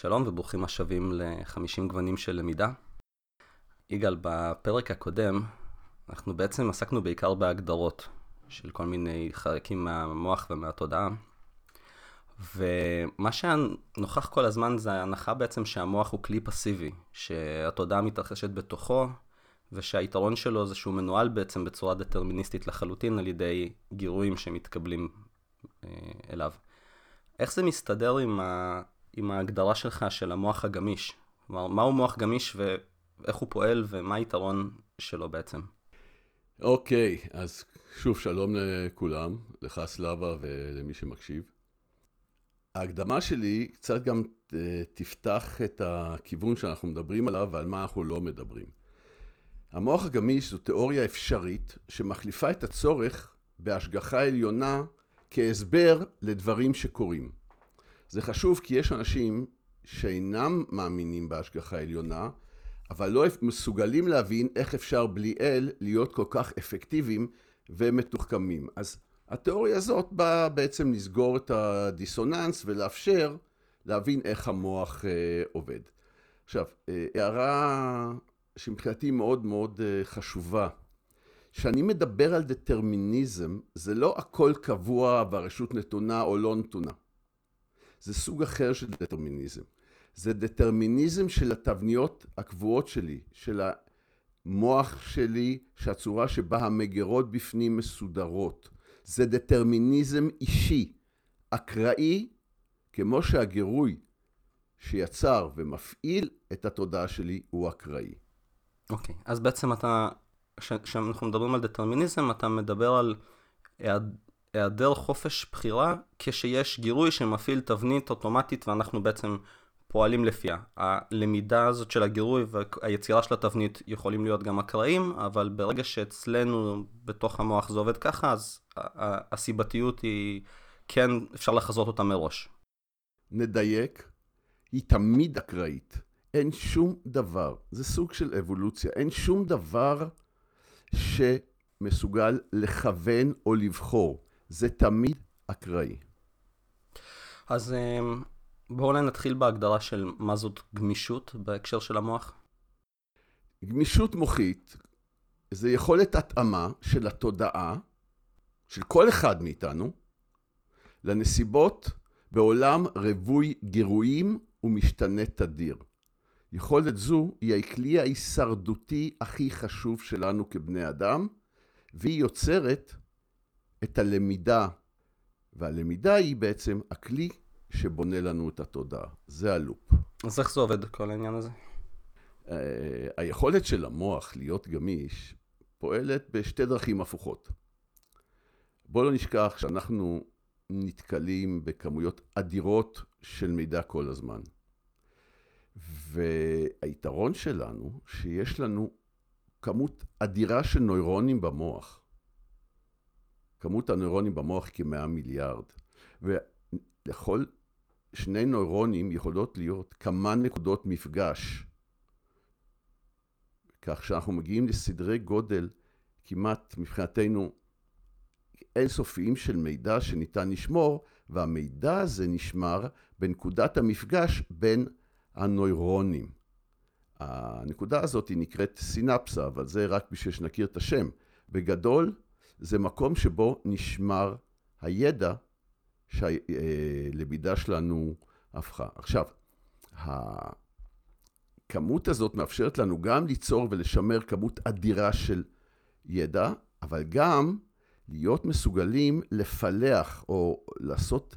שלום וברוכים השבים ל-50 גוונים של למידה. יגאל, בפרק הקודם אנחנו בעצם עסקנו בעיקר בהגדרות של כל מיני חלקים מהמוח ומהתודעה. ומה שנוכח כל הזמן זה ההנחה בעצם שהמוח הוא כלי פסיבי, שהתודעה מתרחשת בתוכו, ושהיתרון שלו זה שהוא מנוהל בעצם בצורה דטרמיניסטית לחלוטין על ידי גירויים שמתקבלים אה, אליו. איך זה מסתדר עם. עם ההגדרה שלך של המוח הגמיש? כלומר, מהו מוח גמיש ואיך הוא פועל ומה היתרון שלו בעצם? אוקיי, okay, אז שוב, שלום לכולם, לך סלאבה ולמי שמקשיב. ההקדמה שלי קצת גם אה, תפתח את הכיוון שאנחנו מדברים עליו ועל מה אנחנו לא מדברים. המוח הגמיש זו תיאוריה אפשרית שמחליפה את הצורך בהשגחה עליונה כהסבר לדברים שקורים. זה חשוב כי יש אנשים שאינם מאמינים בהשגחה עליונה, אבל לא מסוגלים להבין איך אפשר בלי אל להיות כל כך אפקטיביים ומתוחכמים. אז התיאוריה הזאת באה בעצם לסגור את הדיסוננס ולאפשר להבין איך המוח אה, עובד. עכשיו, אה, הערה שמבחינתי מאוד מאוד אה, חשובה. כשאני מדבר על דטרמיניזם, זה לא הכל קבוע והרשות נתונה או לא נתונה. זה סוג אחר של דטרמיניזם. זה דטרמיניזם של התבניות הקבועות שלי, של המוח שלי, שהצורה שבה המגירות בפנים מסודרות. זה דטרמיניזם אישי, אקראי, כמו שהגירוי שיצר ומפעיל את התודעה שלי הוא אקראי. אוקיי, okay. אז בעצם אתה, כשאנחנו מדברים על דטרמיניזם, אתה מדבר על היעדר חופש בחירה כשיש גירוי שמפעיל תבנית אוטומטית ואנחנו בעצם פועלים לפיה. הלמידה הזאת של הגירוי והיצירה של התבנית יכולים להיות גם אקראיים, אבל ברגע שאצלנו בתוך המוח זה עובד ככה, אז הסיבתיות היא, כן, אפשר לחזות אותה מראש. נדייק, היא תמיד אקראית. אין שום דבר, זה סוג של אבולוציה, אין שום דבר שמסוגל לכוון או לבחור. זה תמיד אקראי. אז אמ, בואו אולי נתחיל בהגדרה של מה זאת גמישות בהקשר של המוח. גמישות מוחית זה יכולת התאמה של התודעה, של כל אחד מאיתנו, לנסיבות בעולם רווי גירויים ומשתנה תדיר. יכולת זו היא הכלי ההישרדותי הכי חשוב שלנו כבני אדם, והיא יוצרת את הלמידה, והלמידה היא בעצם הכלי שבונה לנו את התודעה. זה הלופ. אז איך זה עובד, כל העניין הזה? Uh, היכולת של המוח להיות גמיש פועלת בשתי דרכים הפוכות. בואו לא נשכח שאנחנו נתקלים בכמויות אדירות של מידע כל הזמן. והיתרון שלנו, שיש לנו כמות אדירה של נוירונים במוח. כמות הנוירונים במוח כמאה מיליארד. ולכל שני נוירונים יכולות להיות כמה נקודות מפגש. כך שאנחנו מגיעים לסדרי גודל כמעט מבחינתנו אינסופיים של מידע שניתן לשמור, והמידע הזה נשמר בנקודת המפגש בין הנוירונים. הנקודה הזאת נקראת סינפסה, אבל זה רק בשביל שנכיר את השם. בגדול, זה מקום שבו נשמר הידע שהלמידה שלנו הפכה. עכשיו, הכמות הזאת מאפשרת לנו גם ליצור ולשמר כמות אדירה של ידע, אבל גם להיות מסוגלים לפלח או לעשות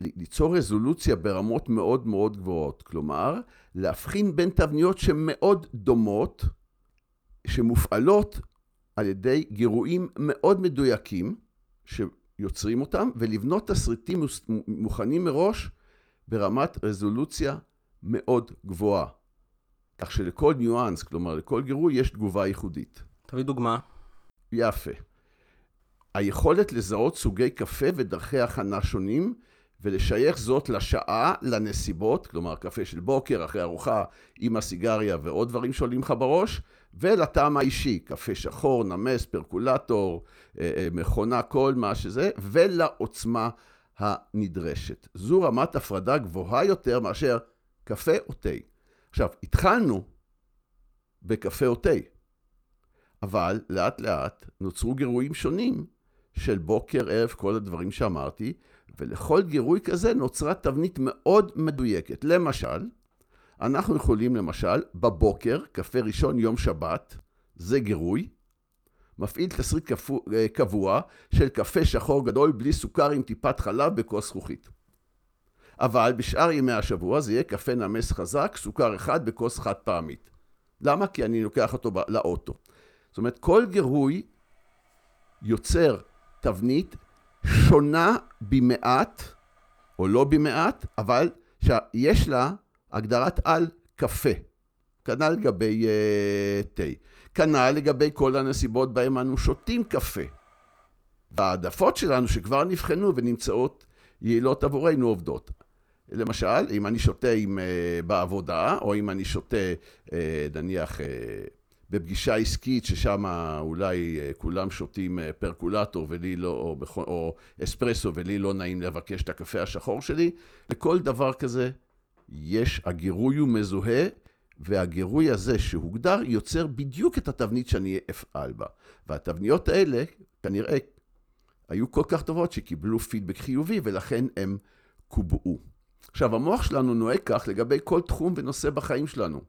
ליצור רזולוציה ברמות מאוד מאוד גבוהות. כלומר, להבחין בין תבניות שמאוד דומות, שמופעלות על ידי גירויים מאוד מדויקים, שיוצרים אותם, ולבנות תסריטים מוכנים מראש ברמת רזולוציה מאוד גבוהה. כך שלכל ניואנס, כלומר לכל גירוי, יש תגובה ייחודית. תביא דוגמה. יפה. היכולת לזהות סוגי קפה ודרכי הכנה שונים ולשייך זאת לשעה, לנסיבות, כלומר קפה של בוקר, אחרי ארוחה עם הסיגריה ועוד דברים שעולים לך בראש, ולטעם האישי, קפה שחור, נמס, פרקולטור, אה, אה, מכונה, כל מה שזה, ולעוצמה הנדרשת. זו רמת הפרדה גבוהה יותר מאשר קפה או תה. עכשיו, התחלנו בקפה או תה, אבל לאט לאט נוצרו גירויים שונים של בוקר, ערב, כל הדברים שאמרתי, ולכל גירוי כזה נוצרה תבנית מאוד מדויקת. למשל, אנחנו יכולים למשל, בבוקר, קפה ראשון יום שבת, זה גירוי, מפעיל תסריט קבוע של קפה שחור גדול בלי סוכר עם טיפת חלב בכוס זכוכית. אבל בשאר ימי השבוע זה יהיה קפה נמס חזק, סוכר אחד בכוס חד פעמית. למה? כי אני לוקח אותו לאוטו. זאת אומרת, כל גירוי יוצר תבנית שונה במעט, או לא במעט, אבל שיש לה הגדרת על קפה. כנ"ל לגבי uh, תה. כנ"ל לגבי כל הנסיבות בהן אנו שותים קפה. והעדפות שלנו שכבר נבחנו ונמצאות יעילות עבורנו עובדות. למשל, אם אני שותה עם, uh, בעבודה, או אם אני שותה, uh, נניח, uh, בפגישה עסקית, ששם אולי uh, כולם שותים uh, פרקולטור ולי לא, או, או אספרסו ולי לא נעים לבקש את הקפה השחור שלי, לכל דבר כזה יש, הגירוי הוא מזוהה, והגירוי הזה שהוגדר יוצר בדיוק את התבנית שאני אפעל בה. והתבניות האלה כנראה היו כל כך טובות שקיבלו פידבק חיובי ולכן הם קובעו. עכשיו, המוח שלנו נוהג כך לגבי כל תחום ונושא בחיים שלנו.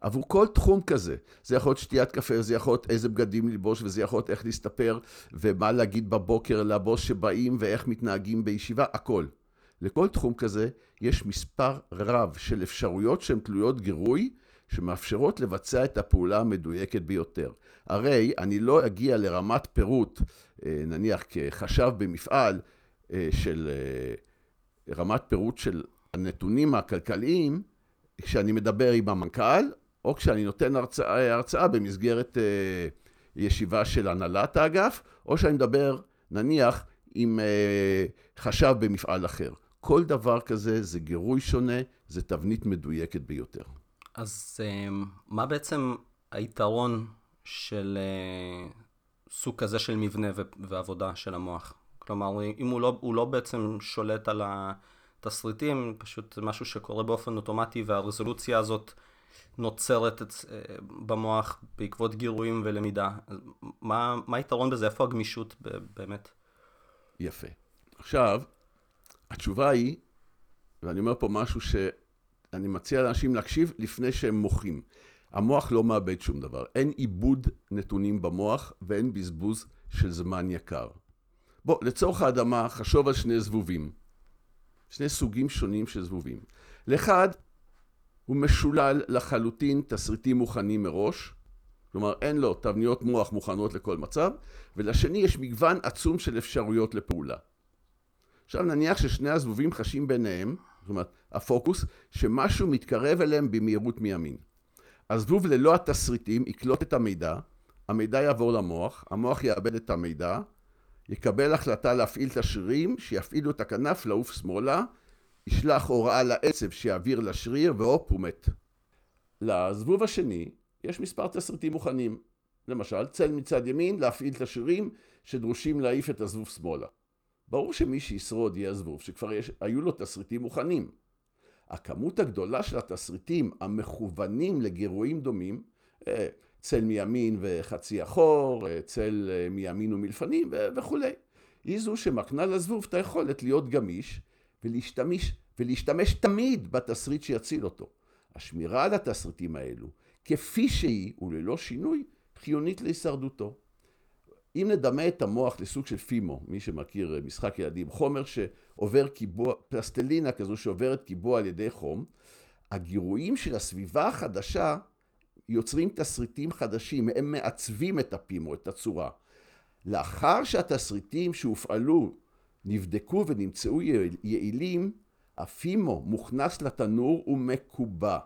עבור כל תחום כזה, זה יכול להיות שתיית קפה, זה יכול להיות איזה בגדים ללבוש, וזה יכול להיות איך להסתפר, ומה להגיד בבוקר לבוס שבאים, ואיך מתנהגים בישיבה, הכל. לכל תחום כזה יש מספר רב של אפשרויות שהן תלויות גירוי, שמאפשרות לבצע את הפעולה המדויקת ביותר. הרי אני לא אגיע לרמת פירוט, אה, נניח כחשב במפעל, אה, של אה, רמת פירוט של הנתונים הכלכליים, כשאני מדבר עם המנכ"ל, או כשאני נותן הרצאה, הרצאה במסגרת ישיבה של הנהלת האגף, או שאני מדבר, נניח, עם חשב במפעל אחר. כל דבר כזה זה גירוי שונה, זה תבנית מדויקת ביותר. אז אמ, מה בעצם היתרון של אה, סוג כזה של מבנה ועבודה של המוח? כלומר, אם הוא לא, הוא לא בעצם שולט על התסריטים, פשוט משהו שקורה באופן אוטומטי והרזולוציה הזאת נוצרת את, אה, במוח בעקבות גירויים ולמידה. מה, מה היתרון בזה? איפה הגמישות באמת? יפה. עכשיו, התשובה היא, ואני אומר פה משהו שאני מציע לאנשים להקשיב לפני שהם מוחים. המוח לא מאבד שום דבר. אין עיבוד נתונים במוח ואין בזבוז של זמן יקר. בוא, לצורך האדמה, חשוב על שני זבובים. שני סוגים שונים של זבובים. לאחד, הוא משולל לחלוטין תסריטים מוכנים מראש, כלומר אין לו תבניות מוח מוכנות לכל מצב, ולשני יש מגוון עצום של אפשרויות לפעולה. עכשיו נניח ששני הזבובים חשים ביניהם, זאת אומרת, הפוקוס, שמשהו מתקרב אליהם במהירות מימין. הזבוב ללא התסריטים יקלוט את המידע, המידע יעבור למוח, המוח יאבד את המידע, יקבל החלטה להפעיל את השרירים, שיפעילו את הכנף לעוף שמאלה, ישלח הוראה לעצב שיעביר לשריר, והופ, הוא מת. לזבוב השני יש מספר תסריטים מוכנים. למשל, צל מצד ימין, להפעיל את השרירים שדרושים להעיף את הזבוב שמאלה. ברור שמי שישרוד יהיה הזבוב שכבר יש, היו לו תסריטים מוכנים. הכמות הגדולה של התסריטים המכוונים לגירויים דומים, אה, צל מימין וחצי אחור, אה, צל אה, מימין ומלפנים וכולי, היא זו שמקנה לזבוב את היכולת להיות גמיש ולהשתמש, ולהשתמש תמיד בתסריט שיציל אותו. השמירה על התסריטים האלו, כפי שהיא וללא שינוי, חיונית להישרדותו. אם נדמה את המוח לסוג של פימו, מי שמכיר אה, משחק ילדים, חומר שעובר קיבוע, פלסטלינה כזו שעוברת קיבוע על ידי חום, הגירויים של הסביבה החדשה יוצרים תסריטים חדשים, הם מעצבים את הפימו, את הצורה. לאחר שהתסריטים שהופעלו נבדקו ונמצאו יעילים, הפימו מוכנס לתנור ומקובע.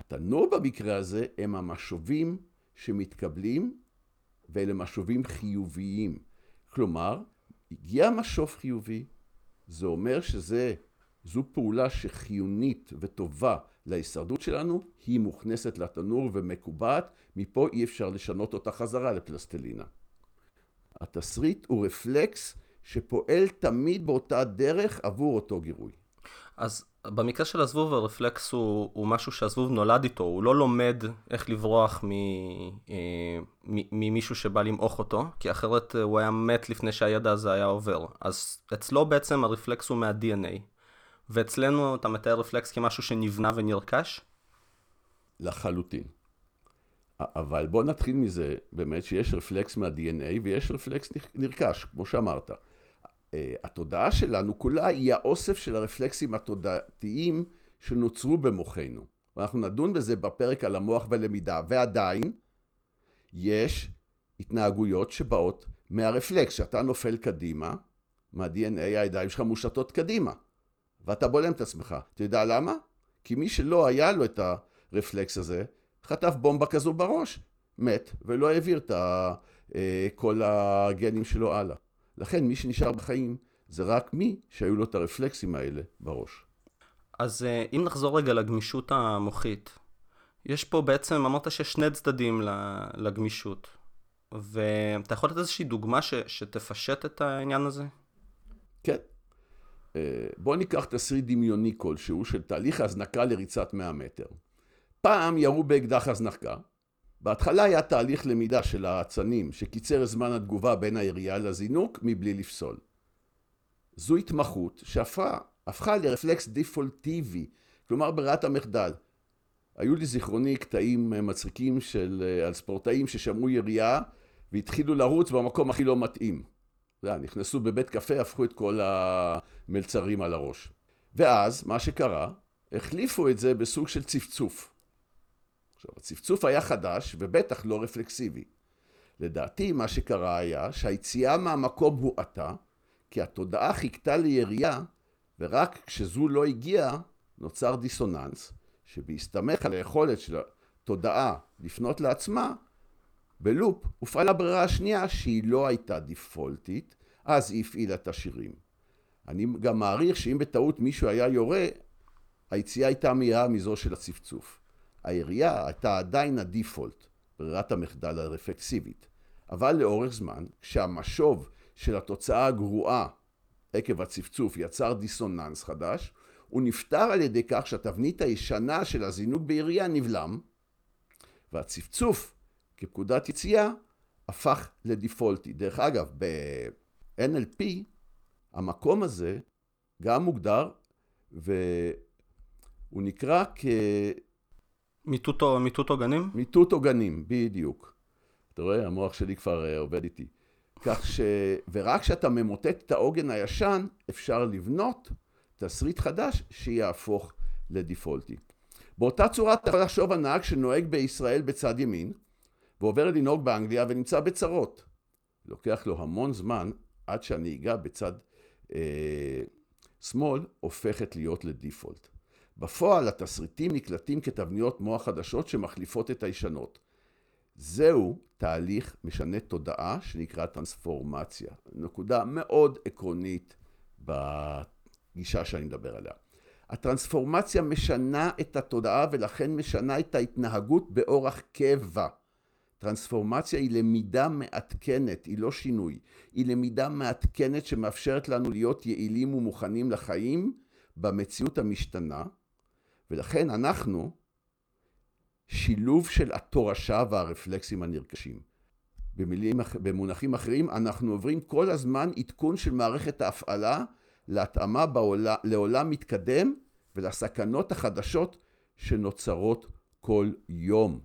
התנור במקרה הזה הם המשובים שמתקבלים ואלה משובים חיוביים. כלומר, הגיע משוב חיובי, זה אומר שזו פעולה שחיונית וטובה להישרדות שלנו, היא מוכנסת לתנור ומקובעת, מפה אי אפשר לשנות אותה חזרה לפלסטלינה. התסריט הוא רפלקס שפועל תמיד באותה דרך עבור אותו גירוי. אז במקרה של הזבוב הרפלקס הוא, הוא משהו שהזבוב נולד איתו, הוא לא לומד איך לברוח ממישהו שבא למעוך אותו, כי אחרת הוא היה מת לפני שהידע הזה היה עובר. אז אצלו בעצם הרפלקס הוא מה-DNA, ואצלנו אתה מתאר רפלקס כמשהו שנבנה ונרכש? לחלוטין. אבל בוא נתחיל מזה באמת שיש רפלקס מה-DNA ויש רפלקס נרכש, כמו שאמרת. אה, התודעה שלנו כולה היא האוסף של הרפלקסים התודעתיים שנוצרו במוחנו. ואנחנו נדון בזה בפרק על המוח ולמידה, ועדיין יש התנהגויות שבאות מהרפלקס. כשאתה נופל קדימה, מה-DNA הידיים שלך מושטות קדימה, ואתה בולם את עצמך. אתה יודע למה? כי מי שלא היה לו את הרפלקס הזה, חטף בומבה כזו בראש, מת, ולא העביר את אה, כל הגנים שלו הלאה. לכן מי שנשאר בחיים זה רק מי שהיו לו את הרפלקסים האלה בראש. אז אה, אם נחזור רגע לגמישות המוחית, יש פה בעצם, אמרת שיש שני צדדים לגמישות, ואתה יכול לתת איזושהי דוגמה ש, שתפשט את העניין הזה? כן. אה, בואו ניקח תסריט דמיוני כלשהו של תהליך הזנקה לריצת 100 מטר. פעם ירו באקדח הזנקה, בהתחלה היה תהליך למידה של האצנים שקיצר זמן התגובה בין הירייה לזינוק מבלי לפסול. זו התמחות שהפכה הפכה לרפלקס דיפולטיבי, כלומר ברירת המחדל. היו לי זיכרוני קטעים מצחיקים של, אה, על ספורטאים ששמעו ירייה והתחילו לרוץ במקום הכי לא מתאים. זה, נכנסו בבית קפה, הפכו את כל המלצרים על הראש. ואז, מה שקרה, החליפו את זה בסוג של צפצוף. עכשיו, הצפצוף היה חדש ובטח לא רפלקסיבי. לדעתי, מה שקרה היה שהיציאה מהמקום הואטה, כי התודעה חיכתה לירייה, ורק כשזו לא הגיעה, נוצר דיסוננס, שבהסתמך על היכולת של התודעה לפנות לעצמה, בלופ הופעלה הברירה השנייה שהיא לא הייתה דיפולטית, אז היא הפעילה את השירים. אני גם מעריך שאם בטעות מישהו היה יורה, היציאה הייתה מהירה מזו של הצפצוף. העירייה הייתה עדיין הדיפולט, ברירת המחדל הרפלקסיבית, אבל לאורך זמן, כשהמשוב של התוצאה הגרועה עקב הצפצוף יצר דיסוננס חדש, הוא נפתר על ידי כך שהתבנית הישנה של הזינוק בעירייה נבלם, והצפצוף כפקודת יציאה הפך לדיפולטי. דרך אגב, ב-NLP המקום הזה גם מוגדר והוא נקרא כ... מיטוטו, מיטוטו גנים? מיטוטו גנים, בדיוק. אתה רואה, המוח שלי כבר uh, עובד איתי. כך ש... ורק כשאתה ממוטט את העוגן הישן, אפשר לבנות תסריט חדש שיהפוך לדיפולטי. באותה צורה אתה יכול לחשוב על נהג שנוהג בישראל בצד ימין, ועובר לנהוג באנגליה ונמצא בצרות. לוקח לו המון זמן עד שהנהיגה בצד אה, שמאל הופכת להיות לדיפולט. בפועל התסריטים נקלטים כתבניות מוח חדשות שמחליפות את הישנות. זהו תהליך משנה תודעה שנקרא טרנספורמציה. נקודה מאוד עקרונית בגישה שאני מדבר עליה. הטרנספורמציה משנה את התודעה ולכן משנה את ההתנהגות באורח קבע. טרנספורמציה היא למידה מעדכנת, היא לא שינוי. היא למידה מעדכנת שמאפשרת לנו להיות יעילים ומוכנים לחיים במציאות המשתנה, ולכן אנחנו שילוב של התורשה והרפלקסים הנרכשים. במילים, במונחים אחרים, אנחנו עוברים כל הזמן עדכון של מערכת ההפעלה להתאמה בעולם, לעולם מתקדם ולסכנות החדשות שנוצרות כל יום.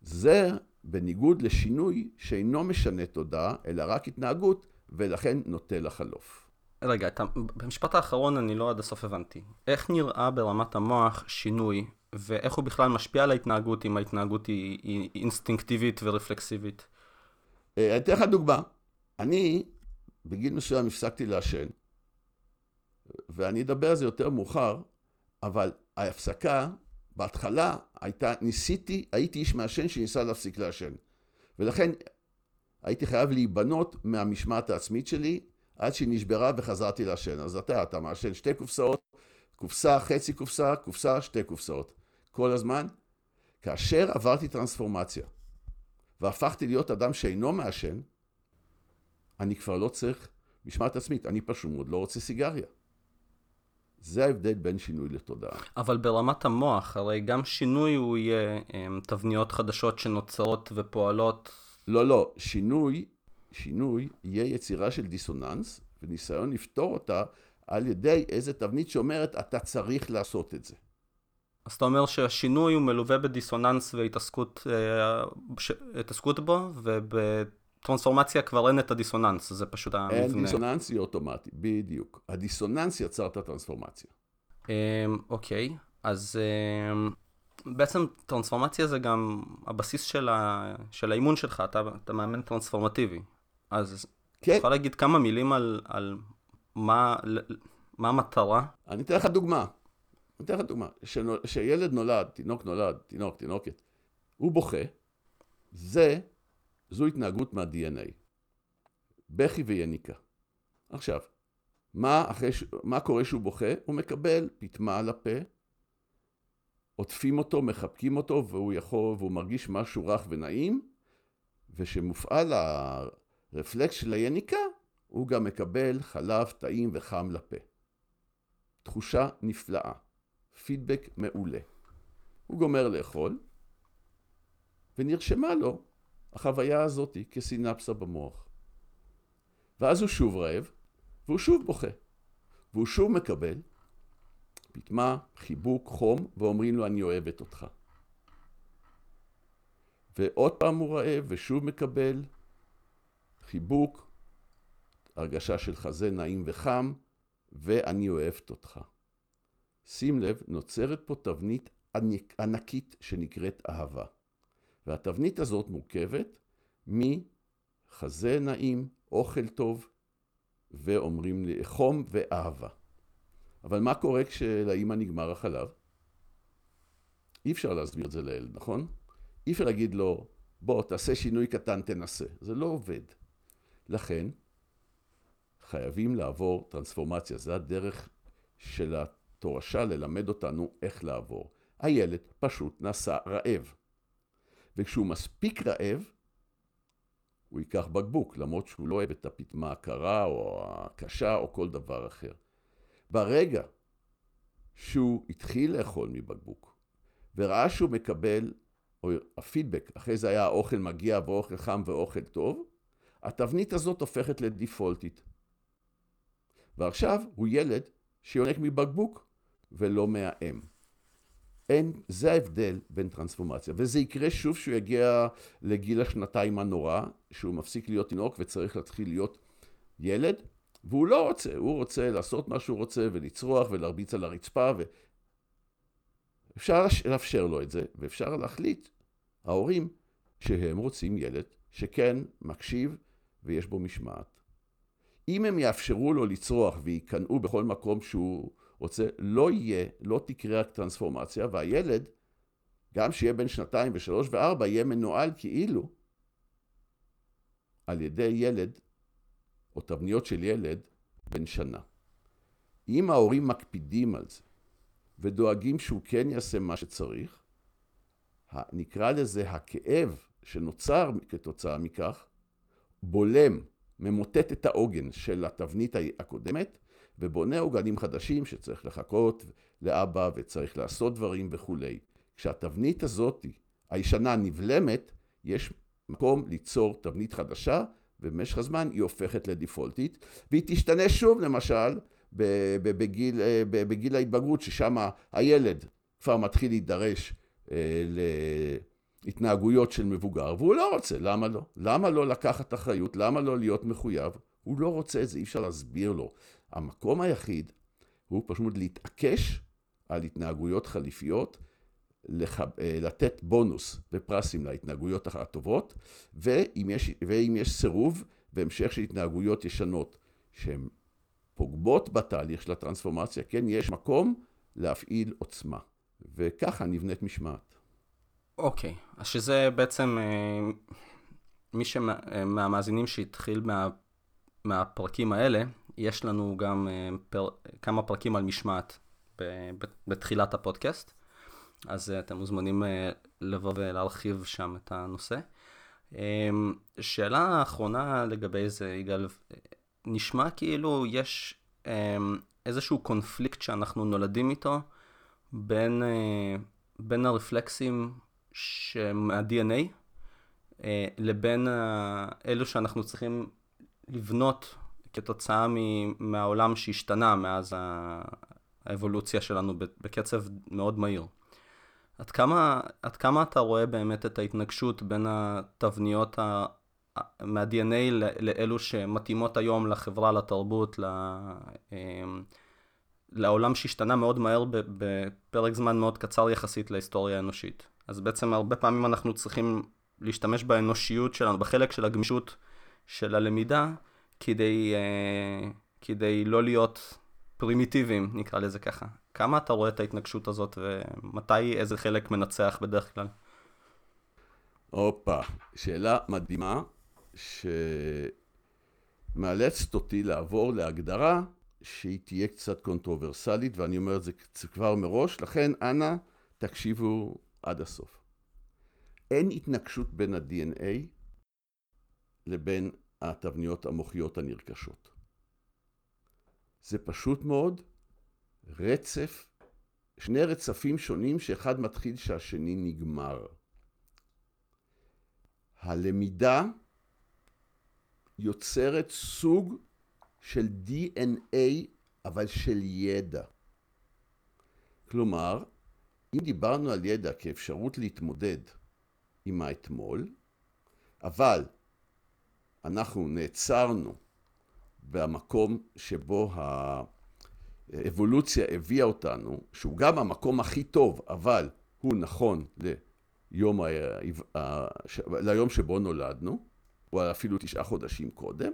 זה בניגוד לשינוי שאינו משנה תודעה, אלא רק התנהגות, ולכן נוטה לחלוף. רגע, אתה, במשפט האחרון אני לא עד הסוף הבנתי. איך נראה ברמת המוח שינוי, ואיך הוא בכלל משפיע על ההתנהגות אם ההתנהגות היא, היא אינסטינקטיבית ורפלקסיבית? אה, אני אתן לך דוגמה. אני בגיל מסוים הפסקתי לעשן, ואני אדבר על זה יותר מאוחר, אבל ההפסקה, בהתחלה הייתה, ניסיתי, הייתי איש מעשן שניסה להפסיק לעשן. ולכן הייתי חייב להיבנות מהמשמעת העצמית שלי, עד שהיא נשברה וחזרתי לעשן. אז אתה, אתה מעשן שתי קופסאות, קופסה, חצי קופסה, קופסה, שתי קופסאות. כל הזמן. כאשר עברתי טרנספורמציה והפכתי להיות אדם שאינו מעשן, אני כבר לא צריך משמעת עצמית, אני פשוט מאוד לא רוצה סיגריה. זה ההבדל בין שינוי לתודעה. אבל ברמת המוח, הרי גם שינוי הוא יהיה um, תבניות חדשות שנוצרות ופועלות. לא, לא, שינוי, שינוי יהיה יצירה של דיסוננס, וניסיון לפתור אותה על ידי איזה תבנית שאומרת, אתה צריך לעשות את זה. אז אתה אומר שהשינוי הוא מלווה בדיסוננס והתעסקות ש... בו, ובטרנספורמציה כבר אין את הדיסוננס, זה פשוט המבנה. אין דיסוננס, היא אוטומטי, בדיוק. הדיסוננס יצר את הטרנספורמציה. אמ, אוקיי, אז אמ, בעצם טרנספורמציה זה גם הבסיס של, ה... של האימון שלך, אתה, אתה מאמן טרנספורמטיבי. אז כן. יכול להגיד כמה מילים על, על מה, מה המטרה? אני אתן לך דוגמה. אני אתן לך דוגמה. כשילד נולד, תינוק נולד, תינוק, תינוקת, הוא בוכה, זה, זו התנהגות מה-DNA. בכי ויניקה. עכשיו, מה, אחרי, מה קורה שהוא בוכה? הוא מקבל פטמה על הפה, עוטפים אותו, מחבקים אותו, והוא יכול, והוא מרגיש משהו רך ונעים, וכשמופעל הרפלקס של היניקה, הוא גם מקבל חלב טעים וחם לפה. תחושה נפלאה. פידבק מעולה. הוא גומר לאכול, ונרשמה לו החוויה הזאת כסינפסה במוח. ואז הוא שוב רעב, והוא שוב בוכה. והוא שוב מקבל פטמה, חיבוק, חום, ואומרים לו אני אוהבת אותך. ועוד פעם הוא רעב, ושוב מקבל חיבוק, הרגשה של חזה נעים וחם, ואני אוהבת אותך. שים לב, נוצרת פה תבנית ענקית שנקראת אהבה. והתבנית הזאת מורכבת מחזה נעים, אוכל טוב, ואומרים לי חום ואהבה. אבל מה קורה כשלאימא נגמר החלב? אי אפשר להסביר את זה לילד, נכון? אי אפשר להגיד לו, בוא, תעשה שינוי קטן, תנסה. זה לא עובד. לכן, חייבים לעבור טרנספורמציה. זה הדרך של התורשה ללמד אותנו איך לעבור. הילד פשוט נסע רעב. וכשהוא מספיק רעב, הוא ייקח בקבוק, למרות שהוא לא אוהב את הפטמה הקרה או הקשה או כל דבר אחר. ברגע שהוא התחיל לאכול מבקבוק, וראה שהוא מקבל, או הפידבק, אחרי זה היה האוכל מגיע ואוכל חם ואוכל טוב, התבנית הזאת הופכת לדיפולטית. ועכשיו הוא ילד שיונק מבקבוק ולא מהאם. אין, זה ההבדל בין טרנספורמציה, וזה יקרה שוב שהוא יגיע לגיל השנתיים הנורא, שהוא מפסיק להיות תינוק וצריך להתחיל להיות ילד, והוא לא רוצה, הוא רוצה לעשות מה שהוא רוצה ולצרוח ולהרביץ על הרצפה, ו... אפשר לאפשר לו את זה, ואפשר להחליט, ההורים, שהם רוצים ילד שכן מקשיב ויש בו משמעת. אם הם יאפשרו לו לצרוח וייכנעו בכל מקום שהוא רוצה, לא יהיה, לא תקרה טרנספורמציה, והילד, גם שיהיה בן שנתיים ושלוש וארבע, יהיה מנוהל כאילו על ידי ילד, או תבניות של ילד, בן שנה. אם ההורים מקפידים על זה, ודואגים שהוא כן יעשה מה שצריך, נקרא לזה הכאב שנוצר כתוצאה מכך, בולם, ממוטט את העוגן של התבנית הקודמת, ובונה עוגנים חדשים שצריך לחכות לאבא וצריך לעשות דברים וכולי. כשהתבנית הזאת, הישנה נבלמת, יש מקום ליצור תבנית חדשה, ובמשך הזמן היא הופכת לדיפולטית, והיא תשתנה שוב למשל בגיל, בגיל ההתבגרות, ששם הילד כבר מתחיל להידרש להתנהגויות של מבוגר, והוא לא רוצה, למה לא? למה לא לקחת אחריות? למה לא להיות מחויב? הוא לא רוצה את זה, אי אפשר להסביר לו. המקום היחיד הוא פשוט להתעקש על התנהגויות חליפיות, לח... אה, לתת בונוס ופרסים להתנהגויות הטובות, ואם יש, ואם יש סירוב והמשך של התנהגויות ישנות שהן פוגמות בתהליך של הטרנספורמציה, כן, יש מקום להפעיל עוצמה. וככה נבנית משמעת. אוקיי. אז שזה בעצם אה, מי שמהמאזינים שהתחיל מה, מהפרקים האלה, יש לנו גם אה, פר, כמה פרקים על משמעת בתחילת הפודקאסט, אז אה, אתם מוזמנים אה, לבוא ולהרחיב שם את הנושא. שאלה אחרונה לגבי זה, יגאל, נשמע כאילו יש איזשהו קונפליקט שאנחנו נולדים איתו בין, אה, בין הרפלקסים מה-DNA אה, לבין אלו שאנחנו צריכים לבנות כתוצאה מהעולם שהשתנה מאז האבולוציה שלנו בקצב מאוד מהיר. עד כמה, עד כמה אתה רואה באמת את ההתנגשות בין התבניות ה... מה-DNA לאלו שמתאימות היום לחברה, לתרבות, ל... אמ, לעולם שהשתנה מאוד מהר בפרק זמן מאוד קצר יחסית להיסטוריה האנושית. אז בעצם הרבה פעמים אנחנו צריכים להשתמש באנושיות שלנו, בחלק של הגמישות של הלמידה, כדי, אה, כדי לא להיות פרימיטיביים, נקרא לזה ככה. כמה אתה רואה את ההתנגשות הזאת ומתי איזה חלק מנצח בדרך כלל? הופה, שאלה מדהימה שמאלצת אותי לעבור להגדרה שהיא תהיה קצת קונטרוברסלית ואני אומר את זה כבר מראש, לכן אנא תקשיבו עד הסוף. אין התנגשות בין ה-DNA לבין התבניות המוחיות הנרכשות. זה פשוט מאוד רצף, שני רצפים שונים שאחד מתחיל שהשני נגמר. הלמידה יוצרת סוג של DNA אבל של ידע. כלומר, אם דיברנו על ידע כאפשרות להתמודד עם האתמול, אבל אנחנו נעצרנו במקום שבו האבולוציה הביאה אותנו, שהוא גם המקום הכי טוב, אבל הוא נכון ליום, ה... ליום שבו נולדנו, או אפילו תשעה חודשים קודם.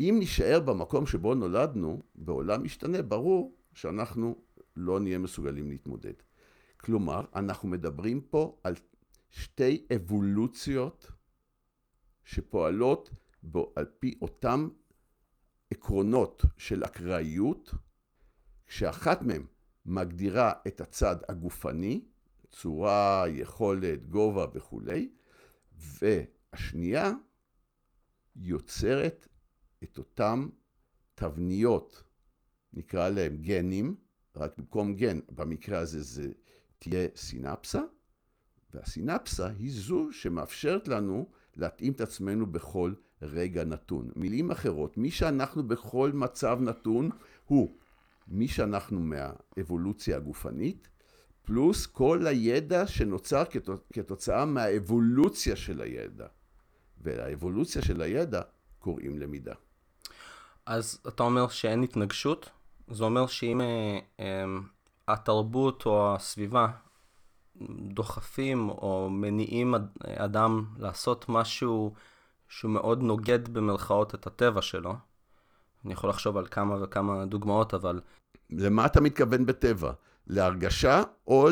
אם נישאר במקום שבו נולדנו, בעולם משתנה, ברור שאנחנו לא נהיה מסוגלים להתמודד. כלומר, אנחנו מדברים פה על שתי אבולוציות שפועלות בו על פי אותם עקרונות של אקראיות, כשאחת מהן מגדירה את הצד הגופני, צורה, יכולת, גובה וכולי, והשנייה יוצרת את אותם תבניות, נקרא להם גנים, רק במקום גן, במקרה הזה זה תהיה סינפסה, והסינפסה היא זו שמאפשרת לנו להתאים את עצמנו בכל רגע נתון. מילים אחרות, מי שאנחנו בכל מצב נתון הוא מי שאנחנו מהאבולוציה הגופנית, פלוס כל הידע שנוצר כתוצאה מהאבולוציה של הידע. ולאבולוציה של הידע קוראים למידה. אז אתה אומר שאין התנגשות? זה אומר שאם אה, אה, התרבות או הסביבה דוחפים או מניעים אדם לעשות משהו שהוא מאוד נוגד במרכאות את הטבע שלו. אני יכול לחשוב על כמה וכמה דוגמאות, אבל... למה אתה מתכוון בטבע? להרגשה או,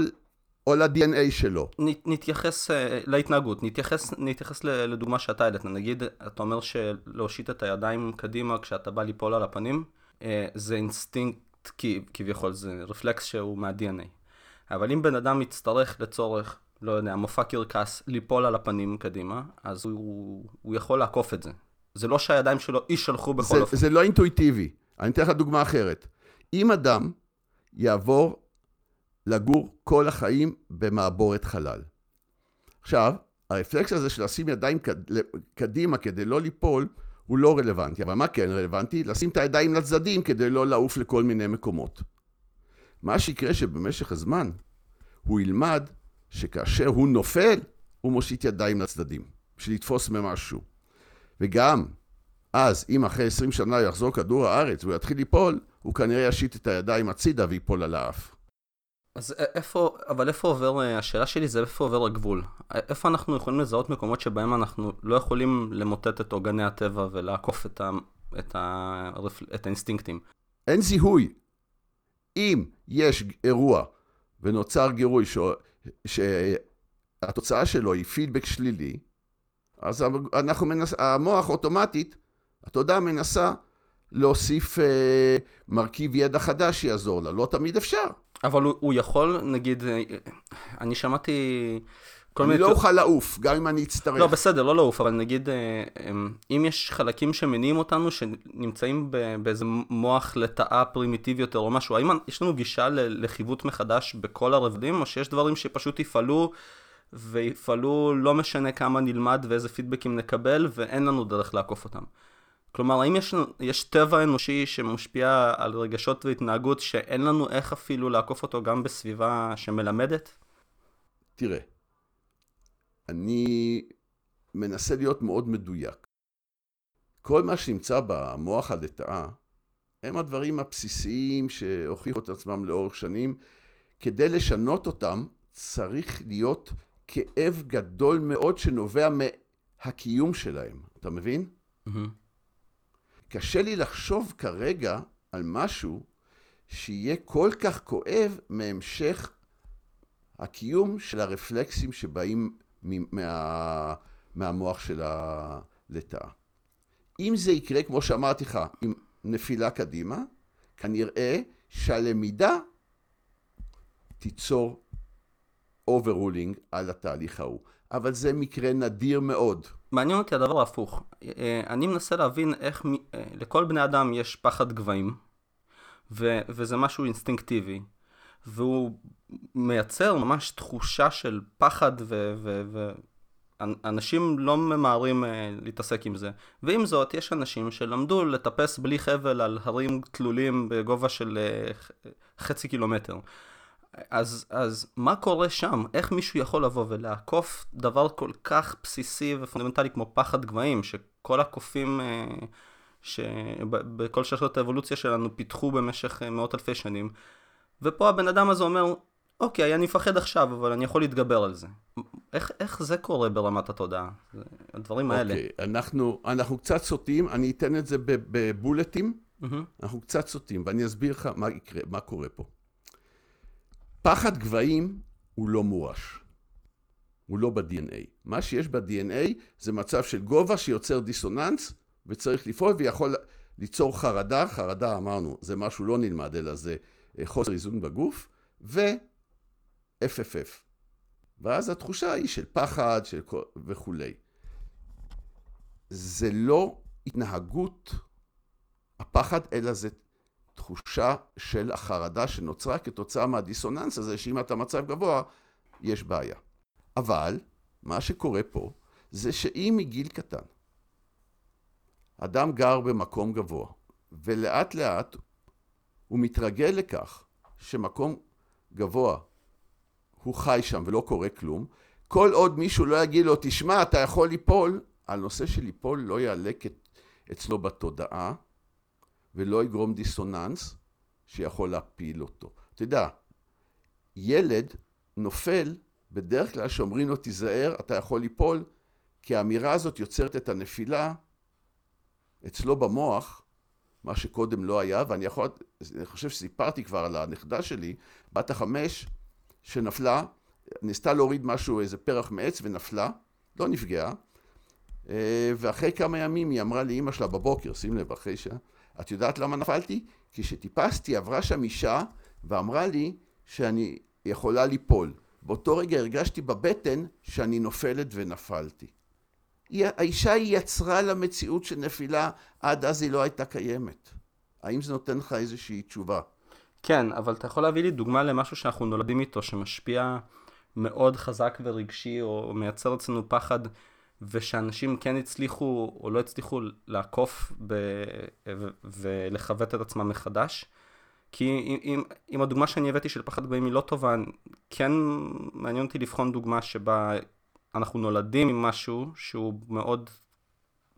או ל-DNA שלו? נתייחס uh, להתנהגות, נתייחס, נתייחס לדוגמה שאתה העלית, נגיד, אתה אומר שלהושיט את הידיים קדימה כשאתה בא ליפול על הפנים, זה אינסטינקט כביכול, זה רפלקס שהוא מה-DNA. אבל אם בן אדם יצטרך לצורך, לא יודע, מופע קרקס, ליפול על הפנים קדימה, אז הוא, הוא יכול לעקוף את זה. זה לא שהידיים שלו יישלחו בכל זה, אופן. זה לא אינטואיטיבי. אני אתן לך דוגמה אחרת. אם אדם יעבור לגור כל החיים במעבורת חלל. עכשיו, הרפלקס הזה של לשים ידיים קדימה כדי לא ליפול, הוא לא רלוונטי. אבל מה כן רלוונטי? לשים את הידיים לצדדים כדי לא לעוף לכל מיני מקומות. מה שיקרה שבמשך הזמן הוא ילמד שכאשר הוא נופל, הוא מושיט ידיים לצדדים, בשביל לתפוס ממשהו. וגם אז, אם אחרי 20 שנה יחזור כדור הארץ והוא יתחיל ליפול, הוא כנראה ישיט את הידיים הצידה ויפול על האף. אז איפה, אבל איפה עובר, השאלה שלי זה איפה עובר הגבול. איפה אנחנו יכולים לזהות מקומות שבהם אנחנו לא יכולים למוטט את עוגני הטבע ולעקוף את, ה, את, ה, את האינסטינקטים? אין זיהוי. אם יש אירוע ונוצר גירוי ש... שהתוצאה שלו היא פידבק שלילי, אז אנחנו מנס... המוח אוטומטית, התודעה מנסה להוסיף אה, מרכיב ידע חדש שיעזור לה. לא תמיד אפשר. אבל הוא, הוא יכול, נגיד, אני שמעתי כל אני מיני... לא אוכל לעוף, גם אם אני אצטרך. לא, בסדר, לא לעוף, אבל נגיד, אה, אם יש חלקים שמניעים אותנו, שנמצאים באיזה מוח לטאה פרימיטיבי יותר או משהו, האם יש לנו גישה לחיווט מחדש בכל הרבדים, או שיש דברים שפשוט יפעלו, ויפעלו לא משנה כמה נלמד ואיזה פידבקים נקבל, ואין לנו דרך לעקוף אותם. כלומר, האם יש, יש טבע אנושי שמשפיע על רגשות והתנהגות שאין לנו איך אפילו לעקוף אותו גם בסביבה שמלמדת? תראה, אני מנסה להיות מאוד מדויק. כל מה שנמצא במוח הלטאה, הם הדברים הבסיסיים שהוכיחו את עצמם לאורך שנים. כדי לשנות אותם, צריך להיות כאב גדול מאוד שנובע מהקיום שלהם. אתה מבין? מהמם. קשה לי לחשוב כרגע על משהו שיהיה כל כך כואב מהמשך הקיום של הרפלקסים שבאים מה, מהמוח של הלטאה. אם זה יקרה, כמו שאמרתי לך, עם נפילה קדימה, כנראה שהלמידה תיצור overruling על התהליך ההוא. אבל זה מקרה נדיר מאוד. מעניין אותי הדבר ההפוך. אה, אני מנסה להבין איך מ- אה, לכל בני אדם יש פחד גבהים, ו- וזה משהו אינסטינקטיבי, והוא מייצר ממש תחושה של פחד, ואנשים לא ממהרים אה, להתעסק עם זה. ועם זאת, יש אנשים שלמדו לטפס בלי חבל על הרים תלולים בגובה של חצי קילומטר. אז, אז מה קורה שם? איך מישהו יכול לבוא ולעקוף דבר כל כך בסיסי ופונדמנטלי כמו פחד גבהים, שכל הקופים אה, שבכל שרשרת האבולוציה שלנו פיתחו במשך אה, מאות אלפי שנים, ופה הבן אדם הזה אומר, אוקיי, אני מפחד עכשיו, אבל אני יכול להתגבר על זה. איך, איך זה קורה ברמת התודעה? הדברים האלה. אוקיי, אנחנו, אנחנו קצת סוטים, אני אתן את זה בבולטים, מהמם. אנחנו קצת סוטים, ואני אסביר לך מה יקרה, מה קורה פה. פחד גבהים הוא לא מורש. הוא לא ב-DNA. מה שיש ב-DNA זה מצב של גובה שיוצר דיסוננס, וצריך לפעול ויכול ליצור חרדה. חרדה, אמרנו, זה משהו לא נלמד, אלא זה אה, חוסר איזון בגוף, ו-FFF. ואז התחושה היא של פחד של. וכולי. זה לא התנהגות הפחד, אלא זה תחושה של החרדה שנוצרה כתוצאה מהדיסוננס הזה, שאם אתה מצב גבוה, יש בעיה. אבל, מה שקורה פה, זה שאם מגיל קטן, אדם גר במקום גבוה, ולאט לאט הוא מתרגל לכך שמקום גבוה, הוא חי שם ולא קורה כלום, כל עוד מישהו לא יגיד לו, תשמע, אתה יכול ליפול, הנושא של ליפול לא יעלה אצלו בתודעה, ולא יגרום דיסוננס שיכול להפיל אותו. אתה יודע, ילד נופל, בדרך כלל שאומרים לו תיזהר, אתה יכול ליפול, כי האמירה הזאת יוצרת את הנפילה אצלו במוח, מה שקודם לא היה, ואני יכול, אני חושב שסיפרתי כבר על הנכדה שלי, בת החמש, שנפלה, ניסתה להוריד משהו, איזה פרח מעץ ונפלה, לא נפגעה, ואחרי כמה ימים היא אמרה לאימא שלה בבוקר, שים לב, אחרי שעה, את יודעת למה נפלתי? כי כשטיפסתי עברה שם אישה ואמרה לי שאני יכולה ליפול. באותו רגע הרגשתי בבטן שאני נופלת ונפלתי. האישה היא יצרה לה מציאות של נפילה, עד אז היא לא הייתה קיימת. האם זה נותן לך איזושהי תשובה? כן, אבל אתה יכול להביא לי דוגמה למשהו שאנחנו נולדים איתו, שמשפיע מאוד חזק ורגשי, או מייצר אצלנו פחד, ושאנשים כן הצליחו או לא הצליחו לעקוף ב- ו- ולכוות את עצמם מחדש. כי אם, אם, הדוגמה שאני הבאתי של פחד גבוהים היא לא טובה, כן מעניין אותי לבחון דוגמה שבה אנחנו נולדים עם משהו שהוא מאוד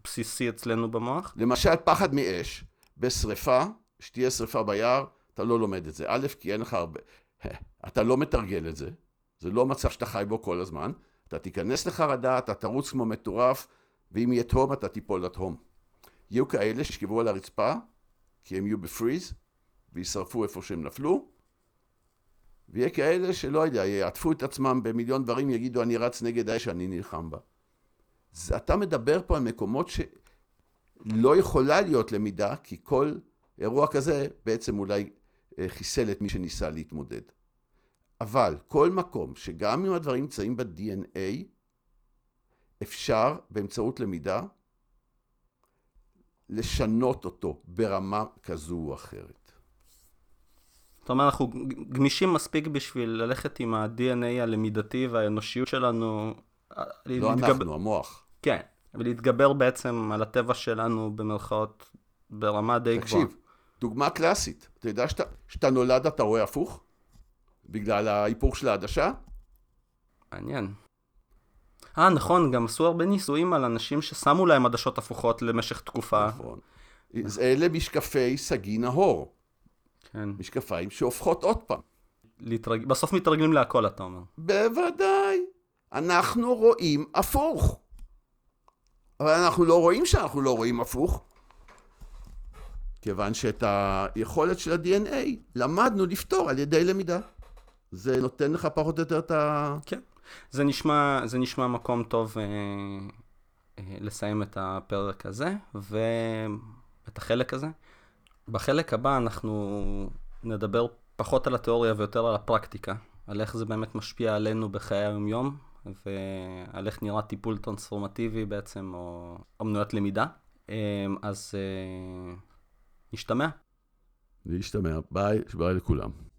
בסיסי אצלנו במוח. למשל, פחד מאש, בשריפה, שתהיה שריפה ביער, אתה לא לומד את זה. א', כי אין לך הרבה... אתה לא מתרגל את זה, זה לא מצב שאתה חי בו כל הזמן. אתה תיכנס לחרדה, אתה תרוץ כמו מטורף, ואם יהיה תהום, אתה תיפול לתהום. יהיו כאלה שישכבו על הרצפה, כי הם יהיו בפריז, וישרפו איפה שהם נפלו, ויהיה כאלה שלא יודע, יעטפו את עצמם במיליון דברים, יגידו, אני רץ נגד האש שאני נלחם בה. זה, אתה מדבר פה על מקומות שלא יכולה להיות למידה, כי כל אירוע כזה בעצם אולי חיסל את מי שניסה להתמודד. אבל כל מקום שגם אם הדברים נמצאים ב-DNA, אפשר באמצעות למידה לשנות אותו ברמה כזו או אחרת. זאת אומרת, אנחנו גמישים מספיק בשביל ללכת עם ה-DNA הלמידתי והאנושיות שלנו. לא להתגבר... אנחנו, המוח. כן, ולהתגבר בעצם על הטבע שלנו במרכאות ברמה די גבוהה. תקשיב, דוגמה קלאסית, אתה יודע שאתה נולד אתה רואה הפוך? בגלל ההיפוך של העדשה? מעניין. אה, נכון, גם עשו הרבה ניסויים על אנשים ששמו להם עדשות הפוכות למשך תקופה. נכון. אלה משקפי סגי נהור. כן. משקפיים שהופכות עוד פעם. להתרג... בסוף מתרגלים להכל, אתה אומר. בוודאי. אנחנו רואים הפוך. אבל אנחנו לא רואים שאנחנו לא רואים הפוך. כיוון שאת היכולת של ה-DNA למדנו לפתור על ידי למידה. זה נותן לך פחות או יותר את ה... כן. זה נשמע, זה נשמע מקום טוב אה, אה, לסיים את הפרק הזה, ואת החלק הזה. בחלק הבא אנחנו נדבר פחות על התיאוריה ויותר על הפרקטיקה, על איך זה באמת משפיע עלינו בחיי היום-יום, ועל איך נראה טיפול טרנספורמטיבי בעצם, או אמנויות למידה. אה, אז אה, נשתמע. להשתמע. ביי, ביי לכולם.